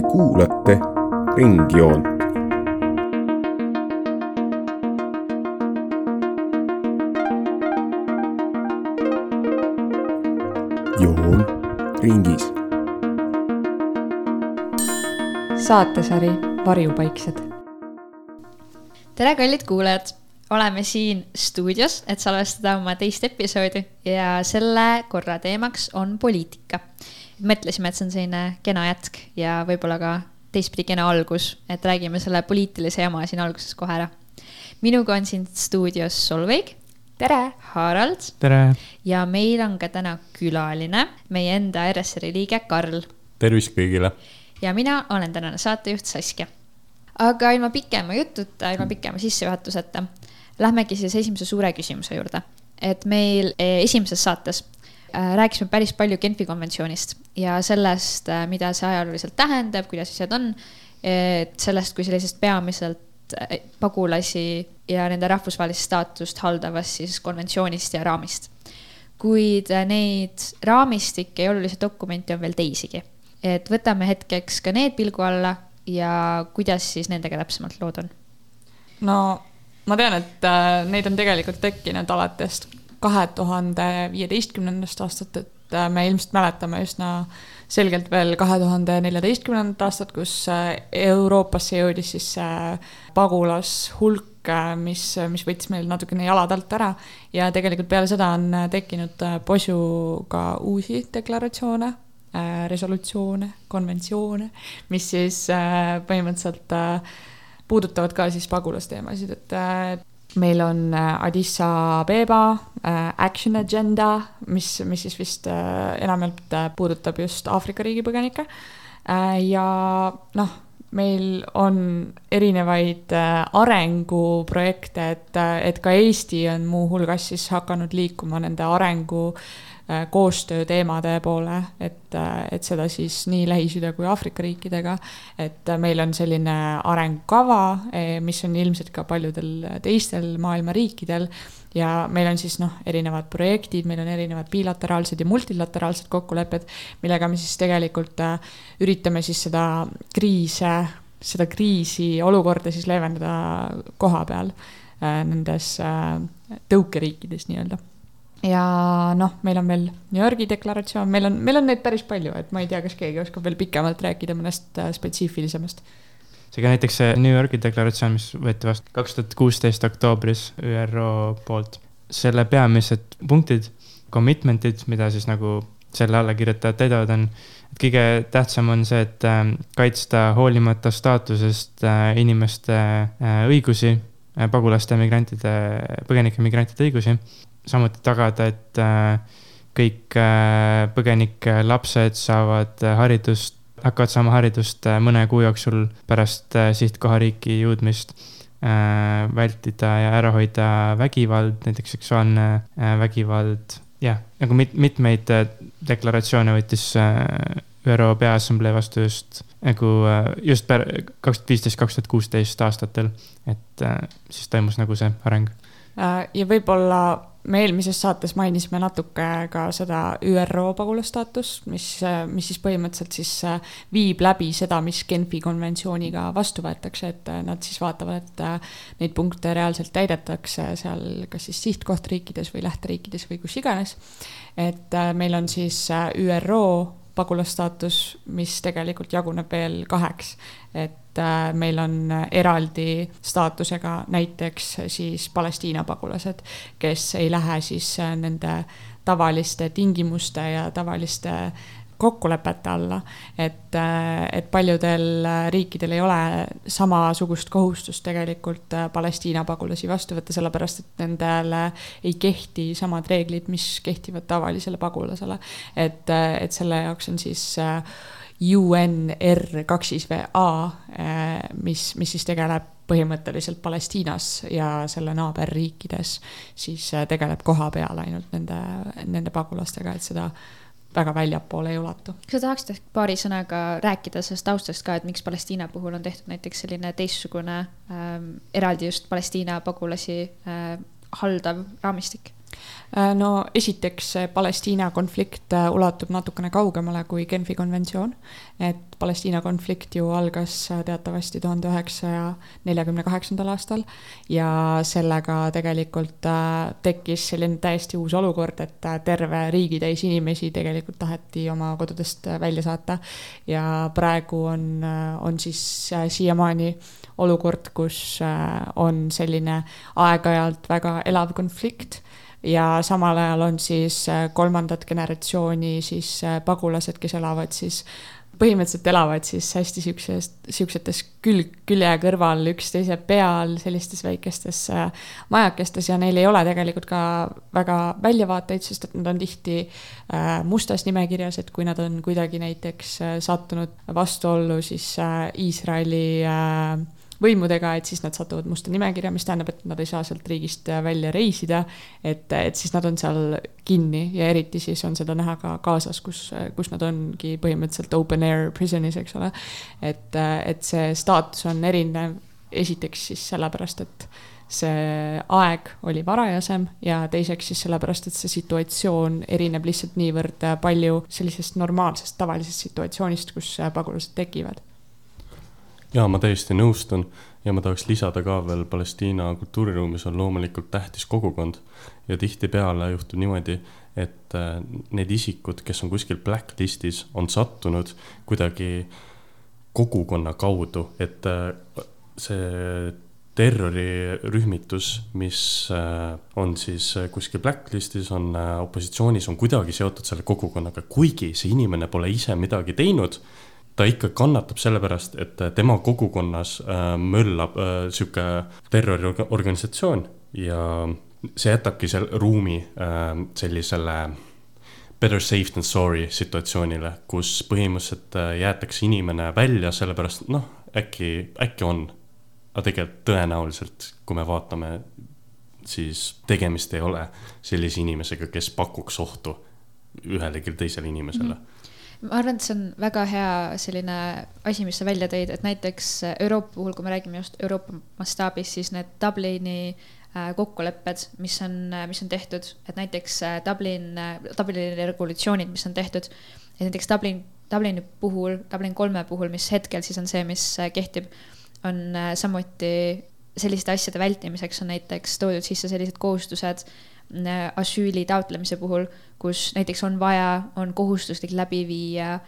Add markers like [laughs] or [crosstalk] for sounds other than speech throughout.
Te kuulate Ringjoont. joon ringis. saatesari Varjupaiksed. tere, kallid kuulajad, oleme siin stuudios, et salvestada oma teist episoodi ja selle korra teemaks on poliitika. Mõtlesime, et see on selline kena jätk ja võib-olla ka teistpidi kena algus, et räägime selle poliitilise jama siin alguses kohe ära. minuga on siin stuudios Solveig. tere! Harald. tere! ja meil on ka täna külaline, meie enda RSR-i liige Karl. tervist kõigile! ja mina olen tänane saatejuht Saskia. aga ilma pikema jututa, ilma pikema sissejuhatuseta, lähmegi siis esimese suure küsimuse juurde. et meil eh, esimeses saates äh, rääkisime päris palju Genfi konventsioonist ja sellest, äh, mida see ajalooliselt tähendab, kuidas asjad on. et sellest kui sellisest peamiselt äh, pagulasi ja nende rahvusvahelist staatust haldavast siis konventsioonist ja raamist. kuid neid raamistikke ja olulisi dokumente on veel teisigi et võtame hetkeks ka need pilgu alla ja kuidas siis nendega täpsemalt lood on? no ma tean, et äh, neid on tegelikult tekkinud alates kahe tuhande viieteistkümnendast aastat, et äh, me ilmselt mäletame üsna selgelt veel kahe tuhande neljateistkümnendat aastat, kus äh, Euroopasse jõudis siis see pagulashulk, mis, mis võttis meil natukene jalad alt ära. Ja tegelikult peale seda on tekkinud posu ka uusi deklaratsioone Äh, resolutsioone, konventsioone, mis siis äh, põhimõtteliselt äh, puudutavad ka siis pagulasteemasid, et meil on Addis Abeba Action Agenda, mis, mis siis vist enamjaolt puudutab just Aafrika riigi põgenikke. ja noh, meil on erinevaid arenguprojekte, et, et ka Eesti on muuhulgas siis hakanud liikuma nende arengu äh, Äh, koostööteemade poole, et, äh, et seda siis nii Lähis-Ida kui Aafrika riikidega. et äh, meil on selline arengukava, mis on ilmselt ka paljudel teistel maailma riikidel ja meil on siis noh, erinevad projektid, meil on erinevad bilateraalsed ja multilateraalsed kokkulepped, millega me siis tegelikult üritame siis seda kriise, seda kriisi olukorda siis leevendada koha peal nendes tõukeriikides nii-öelda ja noh, meil on veel New Yorgi deklaratsioon, meil on, meil on neid päris palju, et ma ei tea, kas keegi oskab veel pikemalt rääkida mõnest äh, spetsiifilisemast. seega näiteks see New Yorgi deklaratsioon, mis võeti vastu kaks tuhat kuusteist oktoobris ÜRO poolt. selle peamised punktid, commitment'id, mida siis nagu selle allakirjutajad täidavad, on, et kõige tähtsam on see, et äh, kaitsta hoolimata staatusest äh, inimeste õigusi, pagulaste, migrantide, põgenike, migrantide õigusi samuti tagada, et äh, kõik äh, põgenike lapsed saavad äh, haridust, hakkavad saama haridust mõne kuu jooksul pärast sihtkohariiki jõudmist. vältida ja ära hoida vägivald, näiteks seksuaalne vägivald, jah, nagu mit-, mitmeid deklaratsioone võttis ÜRO Peaassamblee vastu just nagu just kaks tuhat viisteist, kaks tuhat kuusteist aastatel, et siis toimus nagu see areng. ja võib-olla me eelmises saates mainisime natuke ka seda ÜRO pagulasstaatust, mis, mis siis põhimõtteliselt siis äh, viib läbi seda, mis Genfi konventsiooniga vastu võetakse, et äh, nad siis vaatavad, et äh, neid punkte reaalselt täidetakse seal kas siis sihtkohtriikides või lähteriikides või kus iganes. et meil on siis ÜRO pagulasstaatus, mis tegelikult jaguneb veel kaheks. et äh, meil on eraldi staatusega näiteks siis Palestiina pagulased, kes ei lähe siis äh, nende tavaliste tingimuste ja tavaliste kokkulepete alla. et, äh, et paljudel riikidel ei ole samasugust kohustust tegelikult äh, Palestiina pagulasi vastu võtta, sellepärast et nendele ei kehti samad reeglid, mis kehtivad tavalisele pagulasele. et, äh, et selle jaoks on siis UNR kaks siis V A, mis, mis siis tegeleb põhimõtteliselt Palestiinas ja selle naaberriikides, siis tegeleb koha peal ainult nende, nende pagulastega, et seda väga väljapoole ei ulatu. kas sa tahaksid ehk paari sõnaga rääkida sellest taustast ka, et miks Palestiina puhul on tehtud näiteks selline teistsugune ähm, eraldi just Palestiina pagulasi äh, haldav raamistik? Äh, no esiteks Palestiina konflikt äh, ulatub natukene kaugemale kui Genfi konventsioon. et Palestiina konflikt ju algas äh, teatavasti tuhande üheksasaja neljakümne kaheksandal aastal ja sellega tegelikult tekkis selline täiesti uus olukord, et terve riigitäis inimesi tegelikult taheti oma kodudest välja saata. ja praegu on, on siis siiamaani olukord, kus on selline aeg-ajalt väga elav konflikt ja samal ajal on siis äh, kolmandat generatsiooni siis äh, pagulased, kes elavad siis põhimõtteliselt elavad siis hästi siukses, siuksetes külg, külje kõrval üksteise peal sellistes väikestes äh, majakestes ja neil ei ole tegelikult ka väga väljavaateid, sest et nad on tihti mustas nimekirjas, et kui nad on kuidagi näiteks sattunud vastuollu siis Iisraeli äh, võimudega, et siis nad satuvad musta nimekirja, mis tähendab, et nad ei saa sealt riigist välja reisida. et, et siis nad on seal kinni ja eriti siis on seda näha ka Gazas, kus, kus nad ongi põhimõtteliselt open air prison'is, eks ole. et, et see staatus on erinev, esiteks siis sellepärast, et see aeg oli varajasem ja teiseks siis sellepärast, et see situatsioon erineb lihtsalt niivõrd palju sellisest normaalsest tavalisest situatsioonist, kus pagulased tekivad jaa, ma täiesti nõustun. Ja ma tahaks lisada ka veel Palestiina kultuuriruumis on loomulikult tähtis kogukond. Ja tihtipeale juhtub niimoodi, et äh, need isikud, kes on kuskil blacklist'is, on sattunud kuidagi kogukonna kaudu, et äh, see terrorirühmitus, mis äh, on siis kuskil blacklist'is, on opositsioonis, on kuidagi seotud selle kogukonnaga, kuigi see inimene pole ise midagi teinud ta ikka kannatab sellepärast, et tema kogukonnas äh, möllab äh, sihuke terroriorganisatsioon ja see jätabki seal ruumi äh, sellisele better safe than sorry situatsioonile, kus põhimõtteliselt jäetakse inimene välja, sellepärast noh, äkki, äkki on. aga tegelikult tõenäoliselt, kui me vaatame, siis tegemist ei ole sellise inimesega, kes pakuks ohtu ühelegi teisele inimesele mm. Ma arvan, et see on väga hea selline asi, mis sa välja tõid, et näiteks Euroopa puhul, kui me räägime just Euroopa mastaabis, siis need Dublini äh, kokkulepped, mis on, mis on tehtud, et näiteks äh, Dublin, Dublini regulatsioonid, mis on tehtud, et näiteks Dublin, Dublini puhul, Dublin kolme puhul, mis hetkel siis on see, mis äh, kehtib, on samuti selliste asjade vältimiseks on näiteks toodud sisse sellised kohustused asüüli taotlemise puhul kus näiteks on vaja, on kohustuslik läbi viia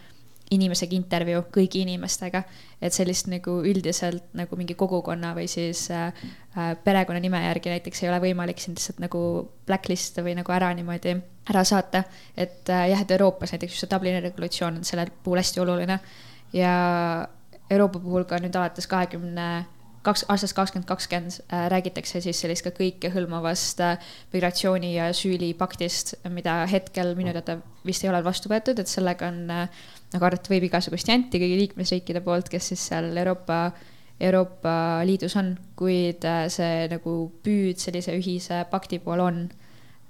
inimesega intervjuu kõigi inimestega, et sellist nagu üldiselt nagu mingi kogukonna või siis äh, äh perekonnanime järgi näiteks ei ole võimalik sind lihtsalt nagu blacklist või nagu ära niimoodi ära saata. et äh, jah, et Euroopas näiteks just see Dublini regulatsioon on selle puhul hästi oluline ja Euroopa puhul ka nüüd alates kahekümne kaks, aastast kakskümmend kakskümmend äh, räägitakse siis sellist ka kõikehõlmavast äh, migratsiooni ja süülipaktist, mida hetkel minu teada vist ei ole vastu võetud, et sellega on äh, nagu arvata võib igasugust janti kõigi liikmesriikide poolt, kes siis seal Euroopa, Euroopa Liidus on, kuid see nagu püüd sellise ühise pakti poole on.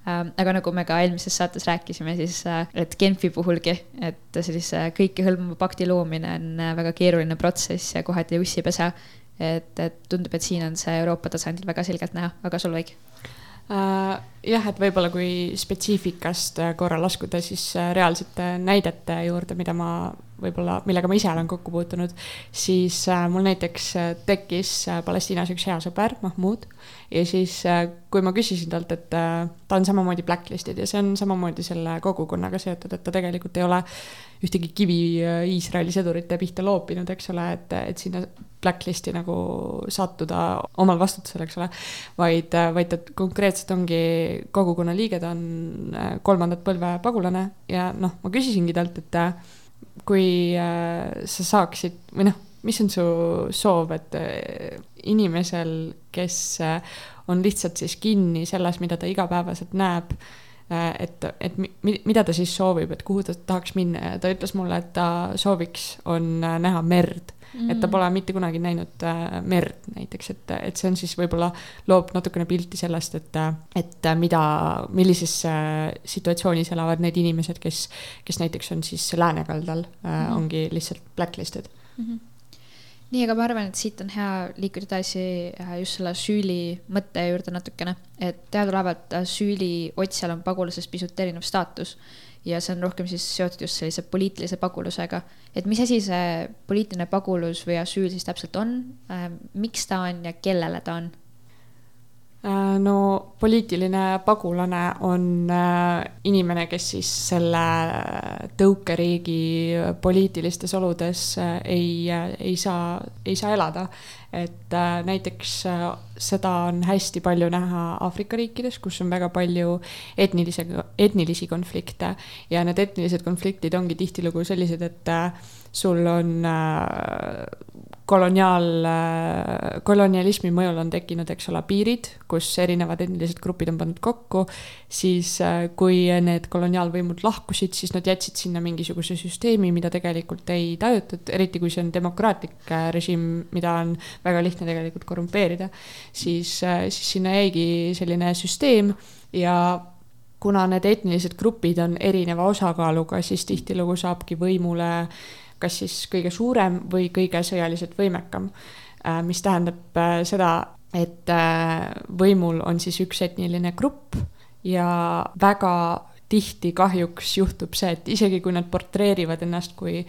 Ähm, aga nagu me ka eelmises saates rääkisime, siis et Genfi puhulgi, et sellise kõikehõlmava pakti loomine on väga keeruline protsess ja kohati ussipesa et, et tundub, et siin on see Euroopa tasandil väga selgelt näha, aga Solveig uh,? jah, et võib-olla kui spetsiifikast korra laskuda, siis äh, reaalsete näidete juurde, mida ma võib-olla, millega ma ise olen kokku puutunud, siis mul näiteks tekkis Palestiinas üks hea sõber, Mahmud. ja siis, kui ma küsisin talt, et ta on samamoodi blacklist'id ja see on samamoodi selle kogukonnaga seotud, et ta tegelikult ei ole ühtegi kivi Iisraeli sõdurite pihta loopinud, eks ole, et, et sinna blacklist'i nagu sattuda omal vastutusel, eks ole. vaid, vaid ta konkreetselt ongi kogukonna liige, ta on äh, kolmandat põlve pagulane ja noh, ma küsisingi talt, et äh, kui äh, sa saaksid või noh, mis on su soov, et inimesel, kes on lihtsalt siis kinni selles, mida ta igapäevaselt näeb et, et mida ta siis soovib, et kuhu ta tahaks minna ja ta ütles mulle, et ta sooviks, on näha merd mm.. et ta pole mitte kunagi näinud äh, merd näiteks, et, et see on siis võib-olla loob natukene pilti sellest, et, et mida, millises äh, situatsioonis elavad need inimesed, kes, kes näiteks on siis läänekaldal äh, mm, ongi lihtsalt blacklisted. Mm. -hmm nii, aga ma arvan, et siit on hea liikuda edasi äh, just selle süüli mõtte juurde natukene, et teadaolevalt äh, süüli otsijal on pagulasest pisut erinev staatus ja see on rohkem siis seotud just sellise poliitilise pagulusega. et mis asi see poliitiline pagulus või asüül siis täpselt on, miks ta on ja kellele ta on? Äh, no poliitiline pagulane on äh, inimene, kes siis selle tõukeriigi poliitilistes oludes äh, ei, ei saa, ei saa elada. et näiteks seda on hästi palju näha Aafrika riikides, kus on väga palju etnilise, etnilisi konflikte ja need etnilised konfliktid ongi tihtilugu sellised, et sul on koloniaal, kolonialismi mõjul on tekkinud, eks ole, piirid, kus erinevad etnilised grupid on pandud kokku, siis äh, kui need koloniaalvõimud lahkusid, siis nad jätsid sinna mingisuguse süsteemi, mida tegelikult ei tajutud, eriti kui see on demokraatlik äh, režiim, mida on väga lihtne tegelikult korrumpeerida, siis, äh, siis sinna jäigi selline süsteem ja kuna need etnilised grupid on erineva osakaaluga, siis tihtilugu saabki võimule äh, kas siis kõige suurem või kõige sõjaliselt võimekam. Äh, mis tähendab äh, seda, et äh, võimul on siis üks etniline grupp ja väga tihti kahjuks juhtub see, et isegi kui nad portreerivad ennast kui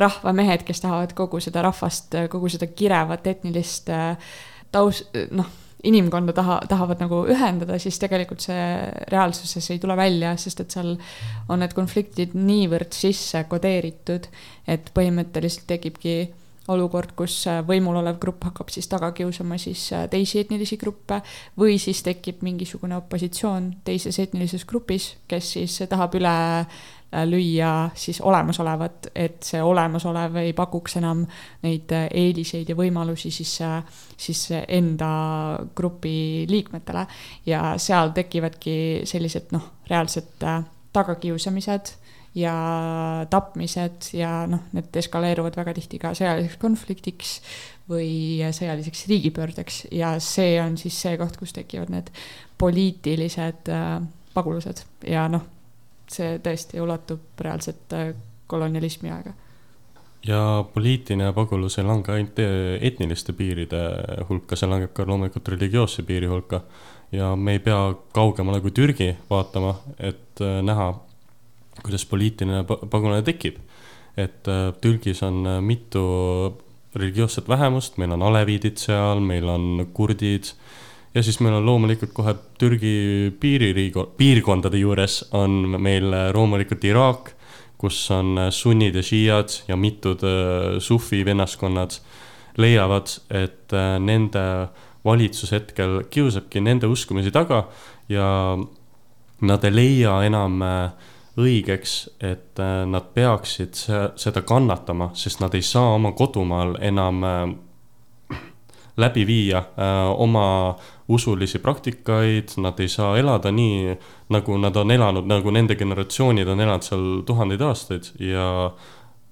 rahvamehed, kes tahavad kogu seda rahvast, kogu seda kirevat etnilist taust, noh inimkonda taha, tahavad nagu ühendada, siis tegelikult see reaalsuses ei tule välja, sest et seal on need konfliktid niivõrd sisse kodeeritud, et põhimõtteliselt tekibki olukord, kus võimul olev grupp hakkab siis taga kiusama siis teisi etnilisi gruppe või siis tekib mingisugune opositsioon teises etnilises grupis, kes siis tahab üle Äh, lüüa siis olemasolevat, et see olemasolev ei pakuks enam neid äh, eeliseid ja võimalusi siis, äh, siis enda grupi liikmetele. ja seal tekivadki sellised noh, reaalsed tagakiusamised ja tapmised ja noh, need eskaleeruvad väga tihti ka sõjaliseks konfliktiks või sõjaliseks riigipöördeks ja see on siis see koht, kus tekivad need poliitilised äh, pagulased ja noh see tõesti ulatub reaalselt äh, kolonialismi aega. ja poliitiline pagulus ei lange ainult äh, etniliste piiride hulka, see langeb ka loomulikult religioosse piiri hulka. ja me ei pea kaugemale kui Türgi vaatama, et äh, näha, kuidas poliitiline pagulane tekib. et Türgis on mitu religioosset vähemust, meil on aleviidid seal, meil on kurdid ja siis meil on loomulikult kohe Türgi piiririigo-, piirkondade juures on meil loomulikult Iraak, kus on sunnid ja šiiad ja mitud äh, sufi vennaskonnad leiavad, et äh, nende valitsus hetkel kiusabki nende uskumisi taga ja nad ei leia enam äh, õigeks, et nad peaksid seda kannatama, sest nad ei saa oma kodumaal enam läbi viia oma usulisi praktikaid, nad ei saa elada nii, nagu nad on elanud, nagu nende generatsioonid on elanud seal tuhandeid aastaid ja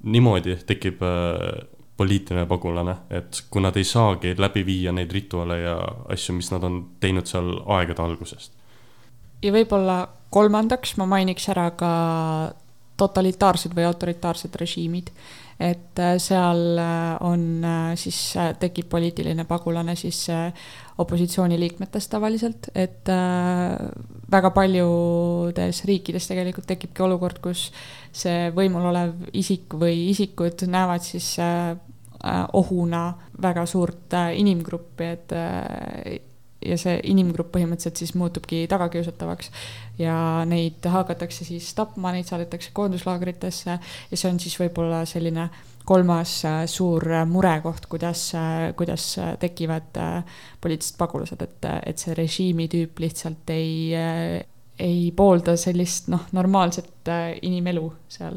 niimoodi tekib äh, poliitiline pagulane, et kui nad ei saagi läbi viia neid rituaale ja asju, mis nad on teinud seal aegade algusest. ja võib-olla kolmandaks ma mainiks ära ka totalitaarsed või autoritaarsed režiimid et äh, seal äh, on siis, tekib poliitiline pagulane siis opositsiooniliikmetest tavaliselt, et äh, väga paljudes riikides tegelikult tekibki olukord, kus see võimul olev isik või isikud näevad siis äh, äh, ohuna väga suurt inimgruppi, et ja see inimgrupp põhimõtteliselt siis muutubki tagakiusatavaks ja neid hakatakse siis tapma, neid saadetakse koonduslaagritesse ja see on siis võib-olla selline kolmas äh, suur äh, murekoht, kuidas, äh, kuidas tekivad poliitilised pagulased, et, et see režiimitüüp lihtsalt ei, ei poolda sellist noh, normaalset inimelu seal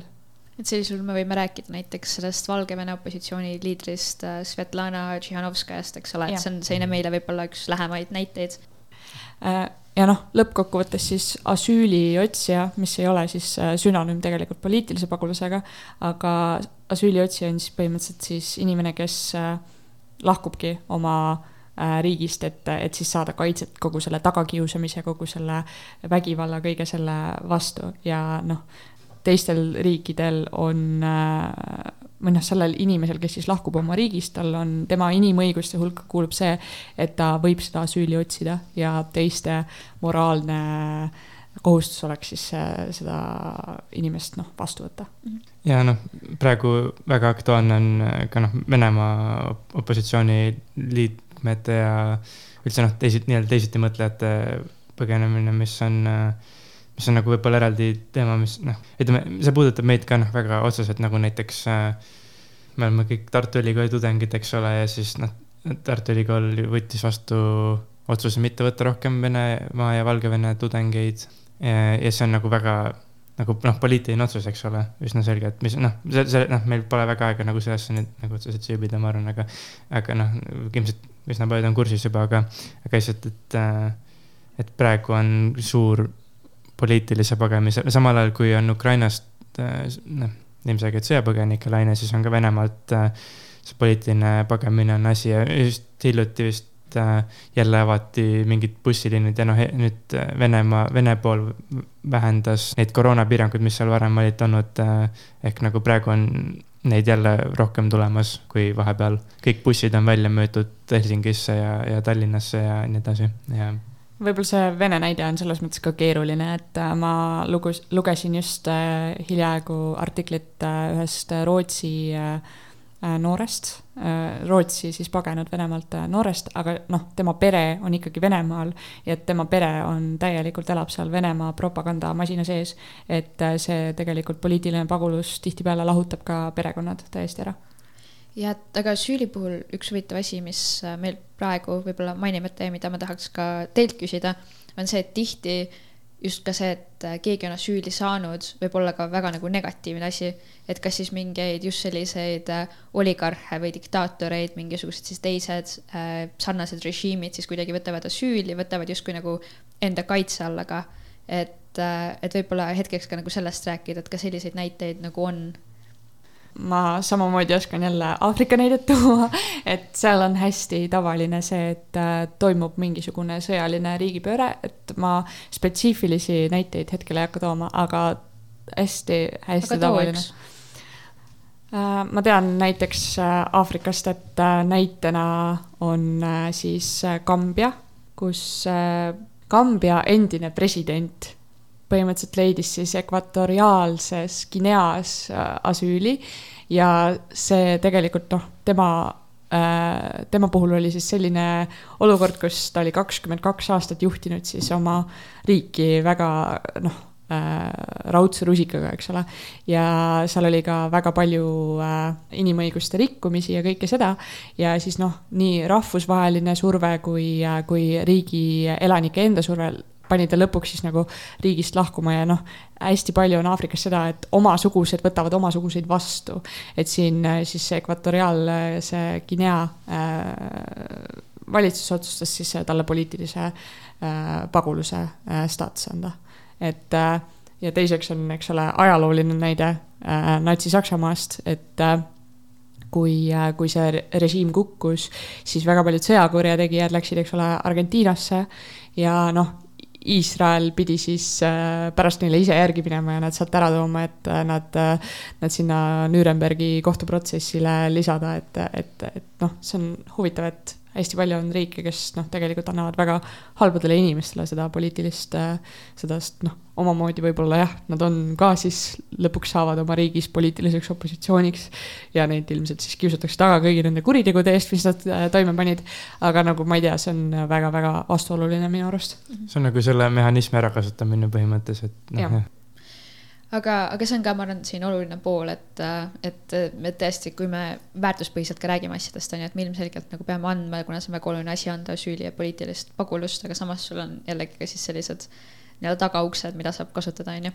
et sellisel juhul me võime rääkida näiteks sellest Valgevene opositsiooni liidrist Svetlana Tšihhanovskajast, eks ole, et see on selline meile võib-olla üks lähemaid näiteid. Ja noh, lõppkokkuvõttes siis asüüliotsija, mis ei ole siis äh, sünonüüm tegelikult poliitilise pagulasega, aga asüüliotsija on siis põhimõtteliselt siis inimene, kes äh, lahkubki oma äh, riigist, et, et siis saada kaitset kogu selle tagakiusamise, kogu selle vägivalla, kõige selle vastu. Ja noh, teistel riikidel on või noh, sellel inimesel, kes siis lahkub oma riigist, tal on, tema inimõiguste hulka kuulub see, et ta võib seda asüüli otsida ja teiste moraalne kohustus oleks siis äh, seda inimest noh, vastu võtta. ja noh, praegu väga aktuaalne on äh, ka noh, Venemaa opositsiooni liikmete ja üldse noh, teisi, nii-öelda teisiti mõtlejate põgenemine, mis on äh, mis on nagu võib-olla eraldi teema, mis noh, ütleme, see puudutab meid ka noh, väga otseselt nagu näiteks äh, me oleme kõik Tartu Ülikooli tudengid, eks ole, ja siis noh, Tartu Ülikool võttis vastu otsuse mitte võtta rohkem Venemaa ja Valgevene tudengeid. ja see on nagu väga nagu noh, poliitiline otsus, eks ole, üsna selge, et mis noh, see, see noh, meil pole väga aega nagu sellesse nüüd nagu otseselt süübida, ma arvan, aga, aga noh, ilmselt üsna paljud on kursis juba, aga, aga lihtsalt, et, äh, et praegu on suur poliitilise pagemise, samal ajal kui on Ukrainast äh, noh, ilmselgelt sõjapõgenike laine, siis on ka Venemaalt äh, see poliitiline pagemine on asi ja just hiljuti vist äh, jälle avati mingid bussiliinid ja noh, nüüd Venemaa, Vene pool vähendas neid koroonapiiranguid, mis seal varem olid olnud. ehk nagu praegu on neid jälle rohkem tulemas kui vahepeal. kõik bussid on välja müüdud Helsingisse ja, ja Tallinnasse ja nii edasi ja võib-olla see Vene näide on selles mõttes ka keeruline, et äh, ma lugus, lugesin just äh, hiljaaegu artiklit äh, ühest Rootsi noorest, Rootsi siis pagenud Venemaalt noorest, aga noh, tema pere on ikkagi Venemaal ja tema pere on täielikult, elab seal Venemaa propagandamasina sees. et see tegelikult poliitiline pagulus tihtipeale lahutab ka perekonnad täiesti ära ja et aga süüli puhul üks huvitav asi, mis äh, meil praegu võib-olla mainimata jäi, mida ma tahaks ka teilt küsida, on see, et tihti just ka see, et äh, keegi on süüdi saanud, võib olla ka väga nagu negatiivne asi. et kas siis mingeid just selliseid äh, oligarhe või diktaatoreid, mingisugused siis teised äh, sarnased režiimid siis kuidagi võtavad süüli, võtavad justkui nagu enda kaitse alla ka. et, et võib-olla hetkeks ka nagu sellest rääkida, et ka selliseid näiteid nagu on ma samamoodi oskan jälle Aafrika näidet tuua, [laughs] et seal on hästi tavaline see, et äh, toimub mingisugune sõjaline riigipööre, et ma spetsiifilisi näiteid hetkel ei hakka tooma, aga hästi-hästi tavaline. Äh, ma tean näiteks äh, Aafrikast, et näitena on siis Kambja, kus Kambja endine president põhimõtteliselt leidis siis ekvatoriaalses Guineas äh, asüüli ja see tegelikult noh, tema äh, tema puhul oli siis selline olukord, kus ta oli kakskümmend kaks aastat juhtinud siis oma riiki väga noh äh,, raudse rusikaga, eks ole. ja seal oli ka väga palju inimõiguste rikkumisi ja kõike seda. ja siis noh, nii rahvusvaheline surve kui kui riigi elanike enda surve pani ta lõpuks siis nagu riigist lahkuma ja noh, hästi palju on Aafrikas seda, et omasugused võtavad omasuguseid vastu. et siin äh, siis ekvatoriaal, äh, see Guinea äh, valitsus otsustas siis talle poliitilise äh, paguluse äh, staatuse anda. et äh, ja teiseks on, eks ole, ajalooline näide äh, Natsi-Saksamaast, et äh, kui, kui see režiim kukkus, siis väga paljud sõjakurjategijad läksid, eks ole, Argentiinasse ja noh, Iisrael pidi siis äh, pärast neile ise järgi minema ja nad sealt ära tooma, et äh, nad, äh, nad sinna Nürnbergi kohtuprotsessile lisada, et, et, et noh, see on huvitav, et hästi palju on riike, kes noh, tegelikult annavad väga halbadele inimestele seda poliitilist, seda noh, omamoodi võib-olla jah, nad on ka siis lõpuks saavad oma riigis poliitiliseks opositsiooniks. ja neid ilmselt siis kiusatakse taga kõigi nende kuritegude eest, mis nad toime panid. aga nagu ma ei tea, see on väga-väga vastuoluline minu arust. see on nagu selle mehhanismi ärakasutamine põhimõtteliselt, noh jah aga, aga see on ka, ma arvan, siin oluline pool, et, et me tõesti, kui me väärtuspõhiselt ka räägime asjadest, on ju, et me ilmselgelt nagu peame andma, kuna see on väga oluline asi, anda süüli ja poliitilist pagulust, aga samas sul on jällegi ka siis sellised nii-öelda tagauksed, mida saab kasutada, on ju.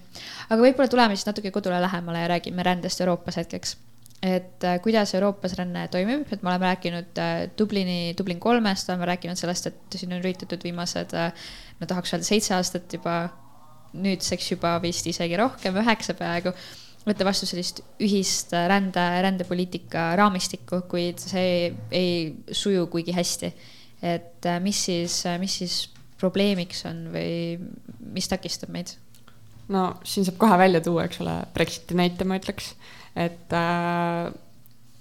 aga võib-olla tuleme siis natuke kodule lähemale ja räägime rändest Euroopas hetkeks et äh, kuidas Euroopas ränne toimib, et me oleme rääkinud äh, Dublini, Dublin kolmest, oleme rääkinud sellest, et siin on üritatud viimased, äh, no tahaks öelda seitse aastat juba nüüdseks juba vist isegi rohkem, üheksa peaaegu, võtta vastu sellist ühist rände, rändepoliitika raamistikku, kuid see ei suju kuigi hästi. et äh, mis siis, mis siis probleemiks on või mis takistab meid? no siin saab kohe välja tuua, eks ole, Brexiti näite ma ütleks, et äh,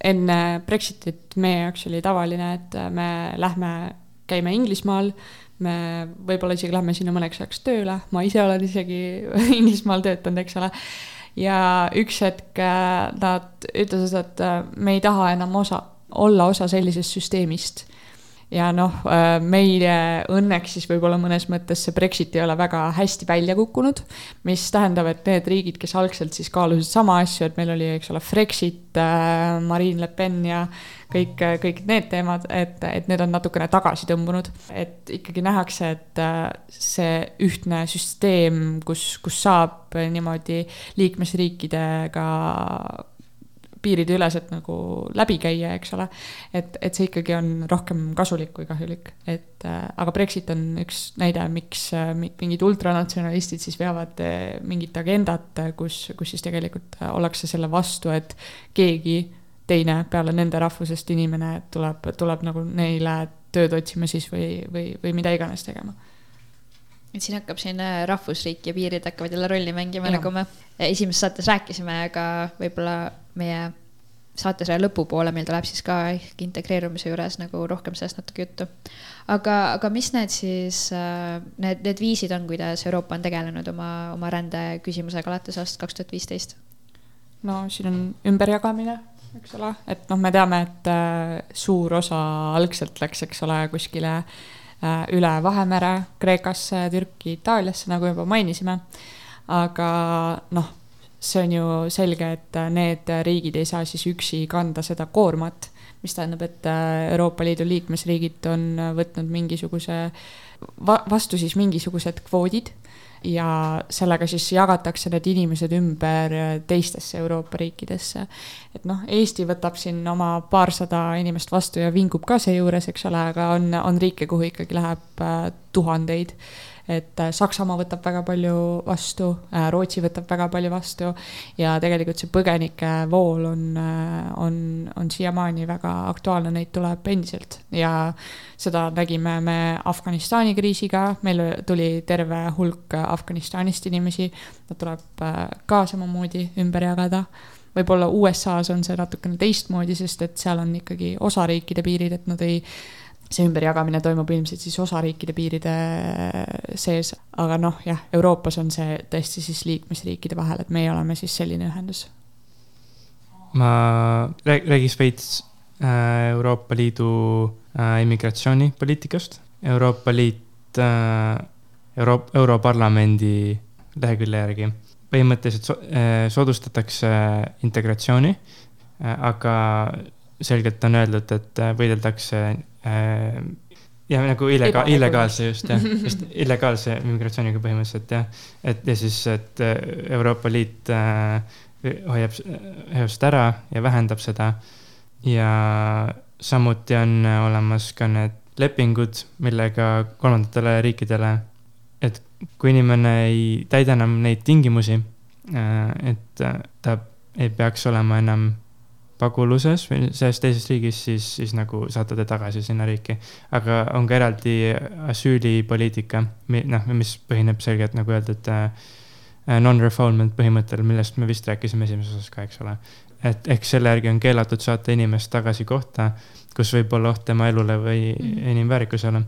enne Brexitit meie jaoks oli tavaline, et me lähme, käime Inglismaal, me võib-olla isegi lähme sinna mõneks ajaks tööle, ma ise olen isegi [laughs] Inglismaal töötanud, eks ole. ja üks hetk äh, nad ütlesid, et äh, me ei taha enam osa, olla osa sellisest süsteemist ja noh, äh, meile õnneks siis võib-olla mõnes mõttes see Brexit ei ole väga hästi välja kukkunud, mis tähendab, et need riigid, kes algselt siis kaalusid sama asju, et meil oli, eks ole, Frexit, äh, Marine Le Pen ja kõik, kõik need teemad, et, et need on natukene tagasi tõmbunud. et ikkagi nähakse, et äh, see ühtne süsteem, kus, kus saab niimoodi liikmesriikidega piirideüleselt nagu läbi käia, eks ole. et, et see ikkagi on rohkem kasulik kui kahjulik, et äh, aga Brexit on üks näide, miks äh, mingid ultranatsionalistid siis veavad äh, mingit agendat, kus, kus siis tegelikult äh, ollakse selle vastu, et keegi teine peale nende rahvusest inimene tuleb, tuleb nagu neile tööd otsima siis või, või, või mida iganes tegema et siin hakkab siin äh, rahvusriik ja piirid hakkavad jälle rolli mängima, nagu me esimeses saates rääkisime, aga võib-olla meie saatesarja lõpupoole meil tuleb siis ka ehk integreerumise juures nagu rohkem sellest natuke juttu. aga, aga mis need siis, äh, need, need viisid on, kuidas Euroopa on tegelenud oma, oma rändeküsimusega alates aastast kaks tuhat viisteist? no siin on ümberjagamine, eks ole, et noh, me teame, et äh, suur osa algselt läks, eks ole, kuskile äh, Äh, üle Vahemere Kreekasse, Türki, Itaaliasse, nagu juba mainisime. aga noh, see on ju selge, et need riigid ei saa siis üksi kanda seda koormat, mis tähendab, et äh, Euroopa Liidu liikmesriigid on võtnud mingisuguse, vastu siis mingisugused kvoodid ja sellega siis jagatakse need inimesed ümber teistesse Euroopa riikidesse. et noh, Eesti võtab siin oma paarsada inimest vastu ja vingub ka seejuures, eks ole, aga on, on riike, kuhu ikkagi läheb äh, tuhandeid et äh, Saksamaa võtab väga palju vastu, äh, Rootsi võtab väga palju vastu ja tegelikult see põgenikevool on, äh, on, on siiamaani väga aktuaalne, neid tuleb endiselt. Ja seda nägime me Afganistani kriisiga, meil tuli terve hulk Afganistanist inimesi, nad tuleb ka samamoodi ümber jagada. Võib-olla USA-s on see natukene teistmoodi, sest et seal on ikkagi osariikide piirid, et nad ei see ümberjagamine toimub ilmselt siis osariikide piiride sees, aga noh, jah, Euroopas on see tõesti siis liikmesriikide vahel, et meie oleme siis selline ühendus. ma räägiks veits äh, Euroopa Liidu äh, immigratsioonipoliitikast. Euroopa Liit äh, Euro-, Europarlamendi lehekülje järgi põhimõtteliselt so, soodustatakse integratsiooni, aga selgelt on öeldud, et võideldakse Äh, ja nagu illega-, illegaalse just jah, [laughs] just illegaalse immigratsiooniga põhimõtteliselt jah. et ja siis, et äh, Euroopa Liit äh, hoiab eost ära ja vähendab seda. ja samuti on olemas ka need lepingud, millega kolmandatele riikidele, et kui inimene ei täida enam neid tingimusi, et ta ei peaks olema enam paguluses või selles teises riigis, siis, siis nagu saata ta tagasi sinna riiki. aga on ka eraldi asüülipoliitika, noh, mis põhineb selgelt nagu öeldud äh, non-refoulement põhimõttel, millest me vist rääkisime esimeses osas ka, eks ole. et ehk selle järgi on keelatud saata inimest tagasi kohta, kus võib olla oht tema elule või mm. inimväärikusele.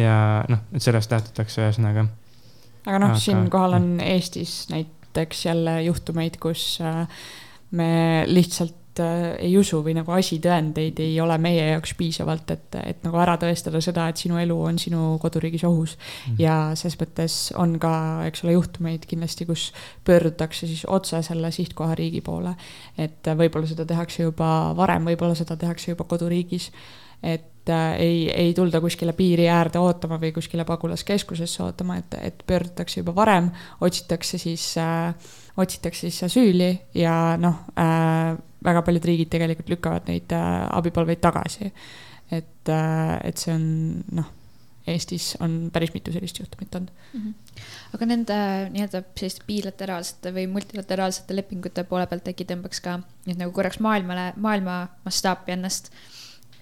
ja noh, et sellest lähtutakse ühesõnaga. aga noh, siinkohal on Eestis näiteks jälle juhtumeid, kus äh, me lihtsalt äh, ei usu või nagu asitõendeid ei ole meie jaoks piisavalt, et, et nagu ära tõestada seda, et sinu elu on sinu koduriigis ohus mm. -hmm. ja ses mõttes on ka, eks ole, juhtumeid kindlasti, kus pöördutakse siis otse selle sihtkohariigi poole. et võib-olla seda tehakse juba varem, võib-olla seda tehakse juba koduriigis et äh, ei, ei tulda kuskile piiri äärde ootama või kuskile pagulaskeskusesse ootama, et, et pöördutakse juba varem, otsitakse siis äh,, otsitakse siis asüüli ja noh äh,, väga paljud riigid tegelikult lükkavad neid äh, abipalveid tagasi. et äh,, et see on noh, Eestis on päris mitu sellist juhtumit olnud mm. -hmm. aga nende nii-öelda selliste bilateraalsete või multilateraalsete lepingute poole pealt äkki tõmbaks ka nüüd nagu korraks maailmale, maailma mastaapi ennast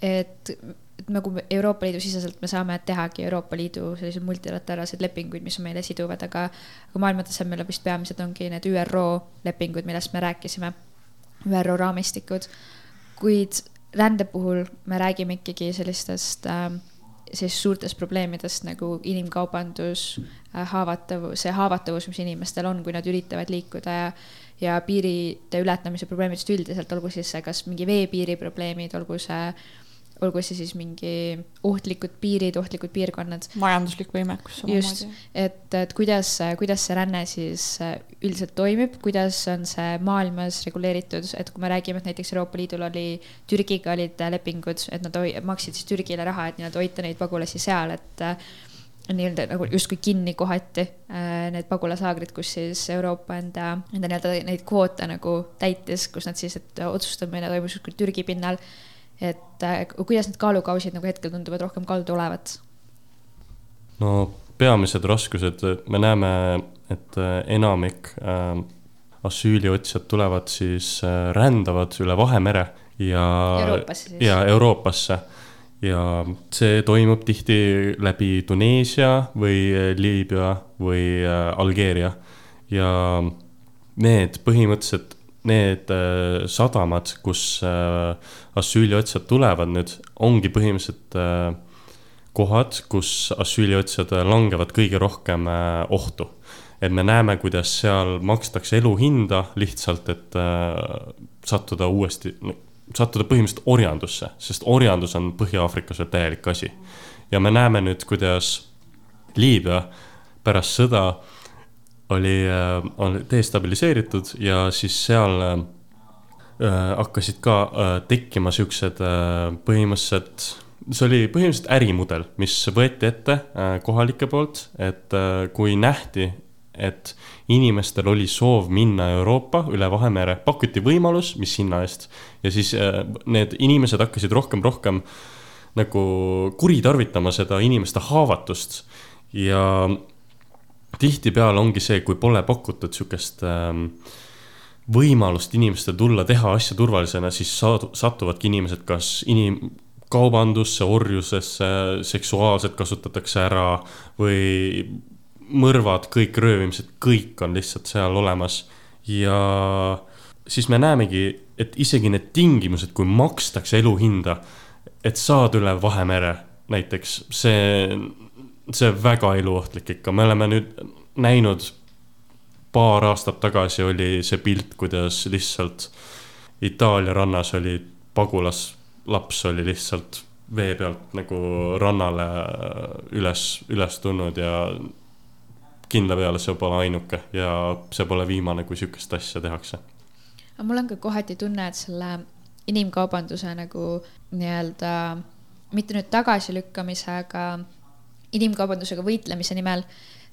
et, et nagu Euroopa Liidu siseselt me saame tehagi Euroopa Liidu selliseid multilateraalseid lepinguid, mis meile siduvad, aga, aga maailma tasemel vist peamised ongi need ÜRO lepingud, millest me rääkisime, ÜRO raamistikud. kuid rände puhul me räägime ikkagi sellistest äh, sellist suurtest probleemidest nagu inimkaubandus äh,, haavatavus, see haavatavus, mis inimestel on, kui nad üritavad liikuda ja ja piiride ületamise probleemidest üldiselt, olgu siis see kas mingi veepiiri probleemid, olgu see olgu see siis mingi ohtlikud piirid, ohtlikud piirkonnad. majanduslik võimekus just, et, et kuidas, kuidas see ränne siis äh, üldiselt toimib, kuidas on see maailmas reguleeritud, et kui me räägime, et näiteks Euroopa Liidul oli, Türgiga olid lepingud, et nad maksid siis Türgile raha, et nii-öelda hoida neid pagulasi seal, et äh, nii-öelda nagu justkui kinni kohati äh, need pagulaslaagrid, kus siis Euroopa enda, enda nii-öelda neid kvoote nagu täitis, kus nad siis, et otsustamine toimus justkui Türgi pinnal et äh, kuidas need kaalukausid nagu hetkel tunduvad rohkem kaldu olevat? no peamised raskused, me näeme, et äh, enamik äh, asüüliotsijad tulevad siis äh,, rändavad üle Vahemere ja. Euroopasse siis. ja Euroopasse ja see toimub tihti läbi Tuneesia või äh, Liibüa või Algeeria ja need põhimõtteliselt need äh, sadamad, kus äh, asüüliotsijad tulevad nüüd, ongi põhimõtteliselt äh, kohad, kus asüüliotsijad langevad kõige rohkem ohtu. et me näeme, kuidas seal makstakse eluhinda lihtsalt, et sattuda uuesti, sattuda põhimõtteliselt orjandusse, sest orjandus on Põhja-Aafrikas veel täielik asi. ja me näeme nüüd, kuidas Liibüa pärast sõda oli, äh, oli destabiliseeritud ja siis seal äh, äh, hakkasid ka tekkima siuksed põhimõtteliselt, see oli põhimõtteliselt ärimudel, mis võeti ette kohalike poolt, et kui nähti, et inimestel oli soov minna Euroopa üle Vahemere, pakuti võimalus, mis hinna eest. ja siis need inimesed hakkasid rohkem, rohkem nagu kuritarvitama seda inimeste haavatust ja tihtipeale ongi see, kui pole pakutud sihukest ähm, võimalust inimestel tulla, teha asja turvalisena, siis saadu, satuvadki inimesed kas inim-, kaubandusse, orjusesse, seksuaalselt kasutatakse ära või mõrvad, kõik röövimised, kõik on lihtsalt seal olemas. ja siis me näemegi, et isegi need tingimused, kui makstakse eluhinda, et saada üle Vahemere näiteks, see see väga eluohtlik ikka, me oleme nüüd näinud, paar aastat tagasi oli see pilt, kuidas lihtsalt Itaalia rannas oli pagulaslaps oli lihtsalt vee pealt nagu rannale üles, üles tulnud ja kindla peale see pole ainuke ja see pole viimane, kui sihukest asja tehakse. aga mul on ka kohati tunne, et selle inimkaubanduse nagu nii-öelda mitte nüüd tagasilükkamise, aga inimkaubandusega võitlemise nimel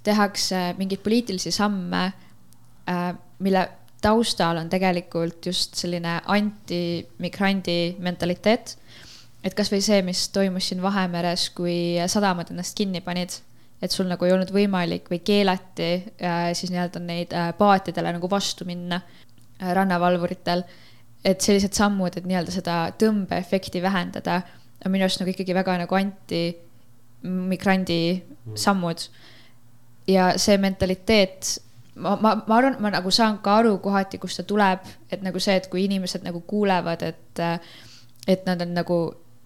tehakse mingeid poliitilisi samme, äh, mille taustal on tegelikult just selline antimigrandi mentaliteet. et kasvõi see, mis toimus siin Vahemeres, kui sadamad ennast kinni panid, et sul nagu ei olnud võimalik või keelati äh, siis nii-öelda neid äh, paatidele nagu vastu minna rannavalvuritel. et sellised sammud, et nii-öelda seda tõmbeefekti vähendada, on minu arust nagu ikkagi väga nagu anti migrandi sammud. ja see mentaliteet, ma, ma, ma arvan, ma nagu saan ka aru kohati, kust ta tuleb, et nagu see, et kui inimesed nagu kuulevad, et, et nad on nagu,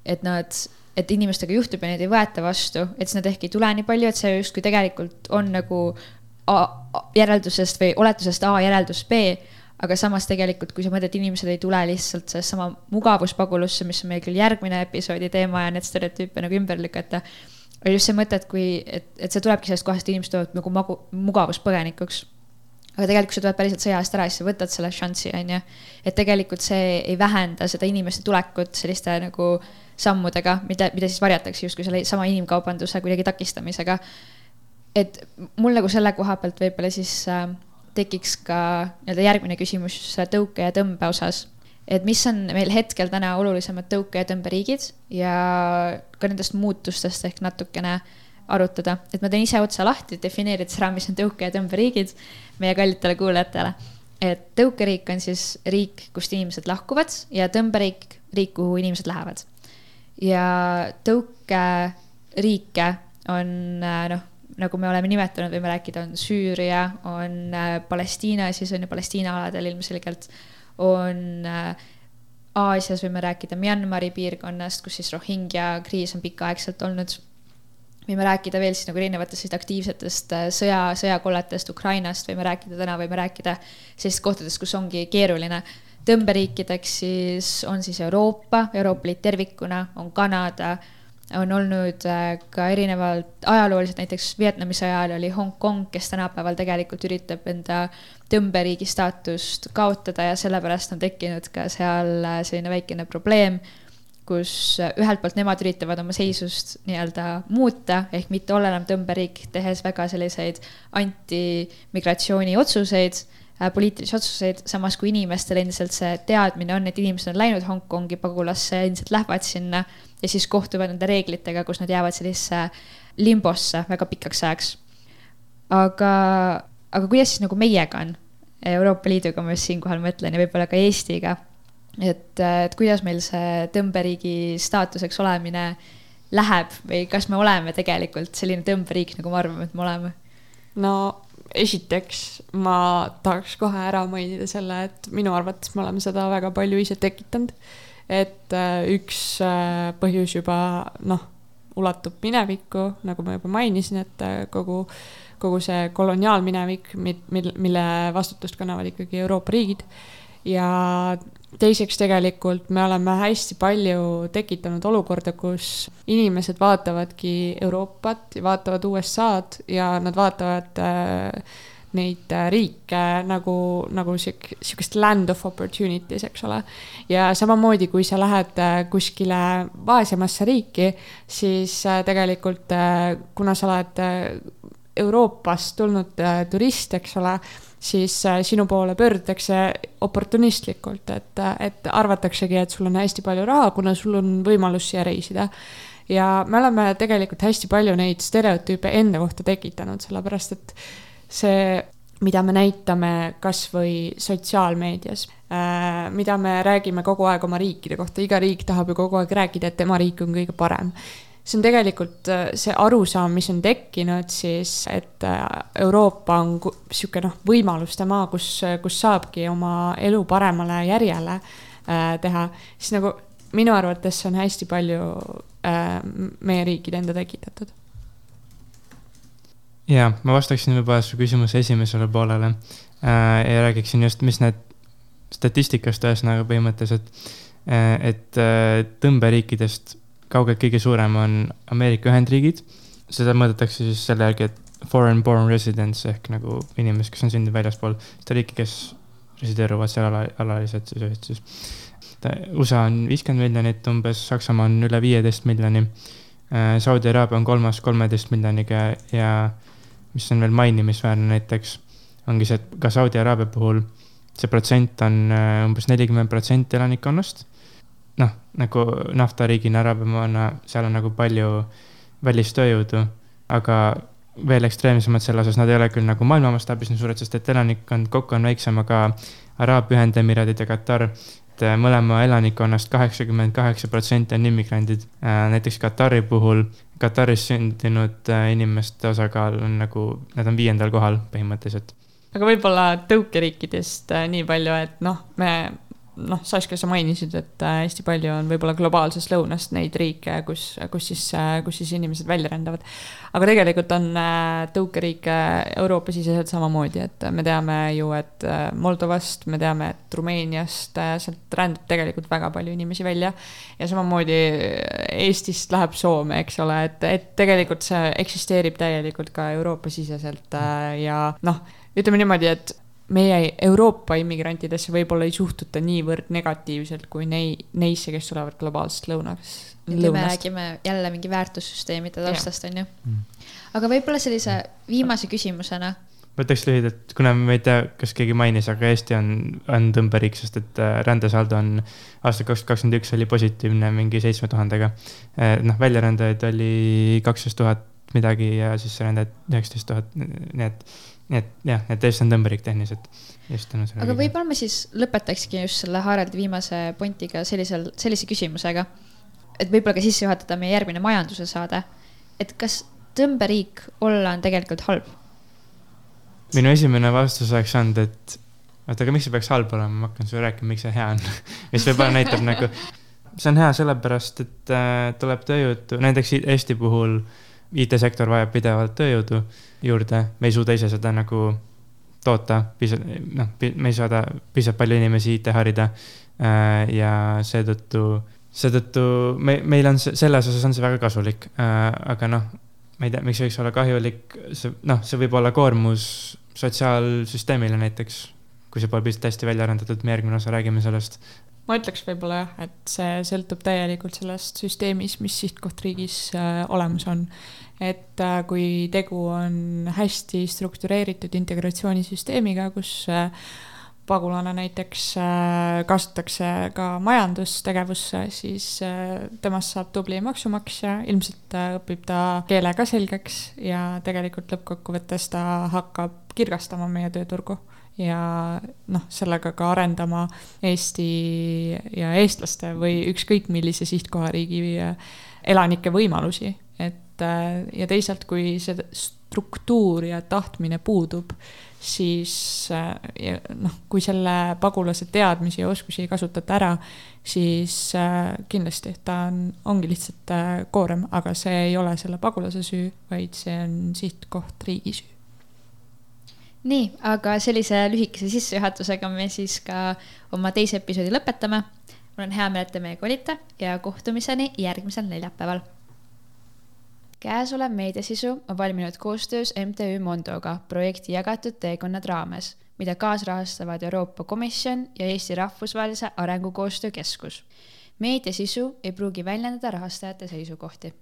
et nad, et inimestega juhtub ja neid ei võeta vastu, et siis nad ehk ei tule nii palju, et see justkui tegelikult on nagu A, järeldusest või oletusest A järeldus B aga samas tegelikult, kui sa mõtled, inimesed ei tule lihtsalt sellest sama mugavuspagulusse, mis on meil küll järgmine episoodi teema ja need stereotüüpe nagu ümber lükata oli just see mõte, et kui, et, et see tulebki sellest kohast, inimesed tulevad nagu magu, mugavuspõgenikuks. aga tegelikult, kui sa tuled päriselt sõja eest ära, siis sa võtad selle šanssi, on ju. et tegelikult see ei vähenda seda inimeste tulekut selliste nagu sammudega, mida, mida siis varjatakse justkui selle sama inimkaubanduse kuidagi takistamisega. et mul nagu selle koha pealt võib-olla siis äh, tekiks ka nii-öelda järgmine küsimus selle tõuke ja tõmbe osas et mis on meil hetkel täna olulisemad tõuke- ja tõmberiigid ja ka nendest muutustest ehk natukene arutada, et ma teen ise otsa lahti, defineerides ära, mis on tõuke- ja tõmberiigid meie kallitele kuulajatele. et tõukeriik on siis riik, kust inimesed lahkuvad ja tõmberiik, riik, kuhu inimesed lähevad. ja tõukeriike on noh, nagu me oleme nimetanud, võime rääkida, on Süüria, on Palestiina, siis on ju Palestiina aladel ilmselgelt on äh, Aasias võime rääkida Myanmari piirkonnast, kus siis Rohingja kriis on pikaaegselt olnud. võime rääkida veel siis nagu erinevatest aktiivsetest äh, sõja, sõjakolletest Ukrainast, võime rääkida täna, võime rääkida sellistest kohtadest, kus ongi keeruline. tõmberiikideks siis on siis Euroopa, Euroopa Liit tervikuna, on Kanada on olnud äh, ka erinevalt ajalooliselt, näiteks Vietnami sõja ajal oli Hongkong, kes tänapäeval tegelikult üritab enda tõmberiigi staatust kaotada ja sellepärast on tekkinud ka seal äh, selline väikene probleem, kus äh, ühelt poolt nemad üritavad oma seisust nii-öelda muuta, ehk mitte olla enam tõmberiik, tehes väga selliseid antimigratsiooni otsuseid poliitilisi otsuseid, samas kui inimestel endiselt see teadmine on, et inimesed on läinud Hongkongi pagulasse, endiselt lähevad sinna ja siis kohtuvad nende reeglitega, kus nad jäävad sellisesse limbosse väga pikaks ajaks. aga, aga kuidas siis nagu meiega on, Euroopa Liiduga ma just siinkohal mõtlen ja võib-olla ka Eestiga. et, et kuidas meil see tõmberiigi staatuseks olemine läheb või kas me oleme tegelikult selline tõmberiik, nagu me arvame, et me oleme? no esiteks ma tahaks kohe ära mainida selle, et minu arvates me oleme seda väga palju ise tekitanud et äh, üks äh, põhjus juba noh, ulatub minevikku, nagu ma juba mainisin, et äh, kogu, see koloniaalminevik, mil, mille vastutust kannavad ikkagi Euroopa riigid. ja teiseks tegelikult me oleme hästi palju tekitanud olukorda, kus inimesed vaatavadki Euroopat ja vaatavad USA-d ja nad vaatavad äh, neid äh, riike nagu, nagu sihuke, sihukest land of opportunities, eks ole. ja samamoodi, kui sa lähed äh, kuskile vaesemasse riiki, siis äh, tegelikult kuna sa oled Euroopast tulnud turist, eks ole, siis sinu poole pöördutakse oportunistlikult, et, et arvataksegi, et sul on hästi palju raha, kuna sul on võimalus siia reisida. Ja me oleme tegelikult hästi palju neid stereotüüpe enda kohta tekitanud, sellepärast et see, mida me näitame kas või sotsiaalmeedias äh,, mida me räägime kogu aeg oma riikide kohta, iga riik tahab ju kogu aeg rääkida, et tema riik on kõige parem see on tegelikult äh, see arusaam, mis on tekkinud siis, et äh, Euroopa on niisugune noh, võimaluste maa, kus, kus saabki oma elu paremale järjele äh, teha, siis nagu minu arvates on hästi palju meie riikide enda tekitatud. Ja ma vastaksin võib-olla su küsimuse esimesele poolele. Ja räägiksin just, mis need statistikast ühesõnaga põhimõtteliselt, et tõmberiikidest kaugelt kõige suurem on Ameerika Ühendriigid. seda mõõdetakse siis selle järgi, et foreign born residents ehk nagu inimesed, kes on sündinud väljaspool seda riiki, kes resideeruvad seal ala, alaliselt siis ühed siis. USA on viiskümmend miljonit umbes, Saksamaa on üle viieteist miljoni. Saudi Araabia on kolmas kolmeteist miljoniga ja mis on veel mainimisväärne näiteks, ongi see, et ka Saudi Araabia puhul see protsent on äh, umbes nelikümmend protsenti elanikkonnast. Nagu naftariigina Araabiamaana, seal on nagu palju välistööjõudu, aga veel ekstreemsemad selle osas, nad ei ole küll nagu maailma mastaabis nii suured, sest et elanikkond kokku on väiksem, aga Araabia Ühendemiraadid ja Katar et äh, mõlema elanikkonnast kaheksakümmend kaheksa protsenti on immigrandid. Äh, näiteks Katari puhul, Kataris sündinud äh, inimeste osakaal on nagu, nad on viiendal kohal põhimõtteliselt. aga võib-olla tõukeriikidest nii palju, et noh, me noh, Saskia, sa mainisid, et äh, hästi palju on võib-olla globaalsest lõunast neid riike, kus, kus siis, äh, kus siis inimesed välja rändavad. aga tegelikult on äh, tõukeriike Euroopa-siseselt samamoodi, et me teame ju, et Moldovast, me teame, et Rumeeniast, sealt rändab tegelikult väga palju inimesi välja. ja samamoodi Eestist läheb Soome, eks ole, et, et tegelikult see eksisteerib täielikult ka Euroopa-siseselt ja noh, ütleme niimoodi, et meie Euroopa immigrantidesse võib-olla ei suhtuta niivõrd negatiivselt kui nei-, neisse, kes tulevad globaalsest lõunast. me räägime jälle mingi väärtussüsteemide taustast, on ju. Mm. aga võib-olla sellise viimase küsimusena. võtaks lühidalt, kuna ma ei tea, kas keegi mainis, aga Eesti on, on tõmberiik, sest et äh, rändesaldo on aastal kaks tuhat kakskümmend üks oli positiivne mingi seitsme tuhandega. Äh, noh, väljarändajaid oli kaksteist tuhat midagi ja sisserändajaid üheksateist tuhat, nii et nii et jah, et Eesti on tõmberiik tehniliselt aga võib-olla me siis lõpetakski just selle Haraldi viimase pointiga sellisel, sellise küsimusega. et võib-olla ka sisse juhatada meie järgmine majanduse saade. et kas tõmberiik olla on tegelikult halb? minu esimene vastus oleks olnud, et oota, aga miks see peaks halb olema, ma hakkan sulle rääkima, miks see hea on. [laughs] mis võib-olla näitab nagu, see on hea sellepärast, et äh, tuleb tööjõudu, näiteks Eesti puhul IT-sektor vajab pidevalt tööjõudu juurde, me ei suuda ise seda nagu toota, piisavalt, noh, me ei saada piisavalt palju inimesi IT harida äh, ja seetõttu, seetõttu me, meil on see, selles osas on see väga kasulik äh,, aga noh, ma ei tea, miks võiks olla kahjulik, see noh, see võib olla koormus sotsiaalsüsteemile näiteks, kui see pole piisavalt hästi välja arendatud, me järgmine osa räägime sellest. Ma ütleks võib-olla jah, et see sõltub täielikult sellest süsteemis, mis sihtkohtriigis äh, olemas on. et äh, kui tegu on hästi struktureeritud integratsioonisüsteemiga, kus äh, pagulane näiteks kasutatakse ka majandustegevusse, siis temast saab tubli maksumaksja, ilmselt õpib ta keele ka selgeks ja tegelikult lõppkokkuvõttes ta hakkab kirgastama meie tööturgu ja noh, sellega ka arendama Eesti ja eestlaste või ükskõik millise sihtkohariigi äh, elanike võimalusi, et äh, ja teisalt, kui see struktuur ja tahtmine puudub, siis äh, noh, kui selle pagulase teadmisi ja oskusi ei kasutata ära, siis kindlasti ta on, ongi lihtsalt koorem, aga see ei ole selle pagulase süü, vaid see on sihtkohtriigi süü. nii, aga sellise lühikese sissejuhatusega me siis ka oma teise episoodi lõpetame. mul on hea meel, et te meiega olite ja kohtumiseni järgmisel neljapäeval. käesolev meediasisu on valminud koostöös MTÜ Mondoga projekti Jagatud teekonnad raames, mida kaasrahastavad Euroopa Komisjon ja Eesti Rahvusvahelise Arengukoostöö Keskus. meediasisu ei pruugi väljendada rahastajate seisukohti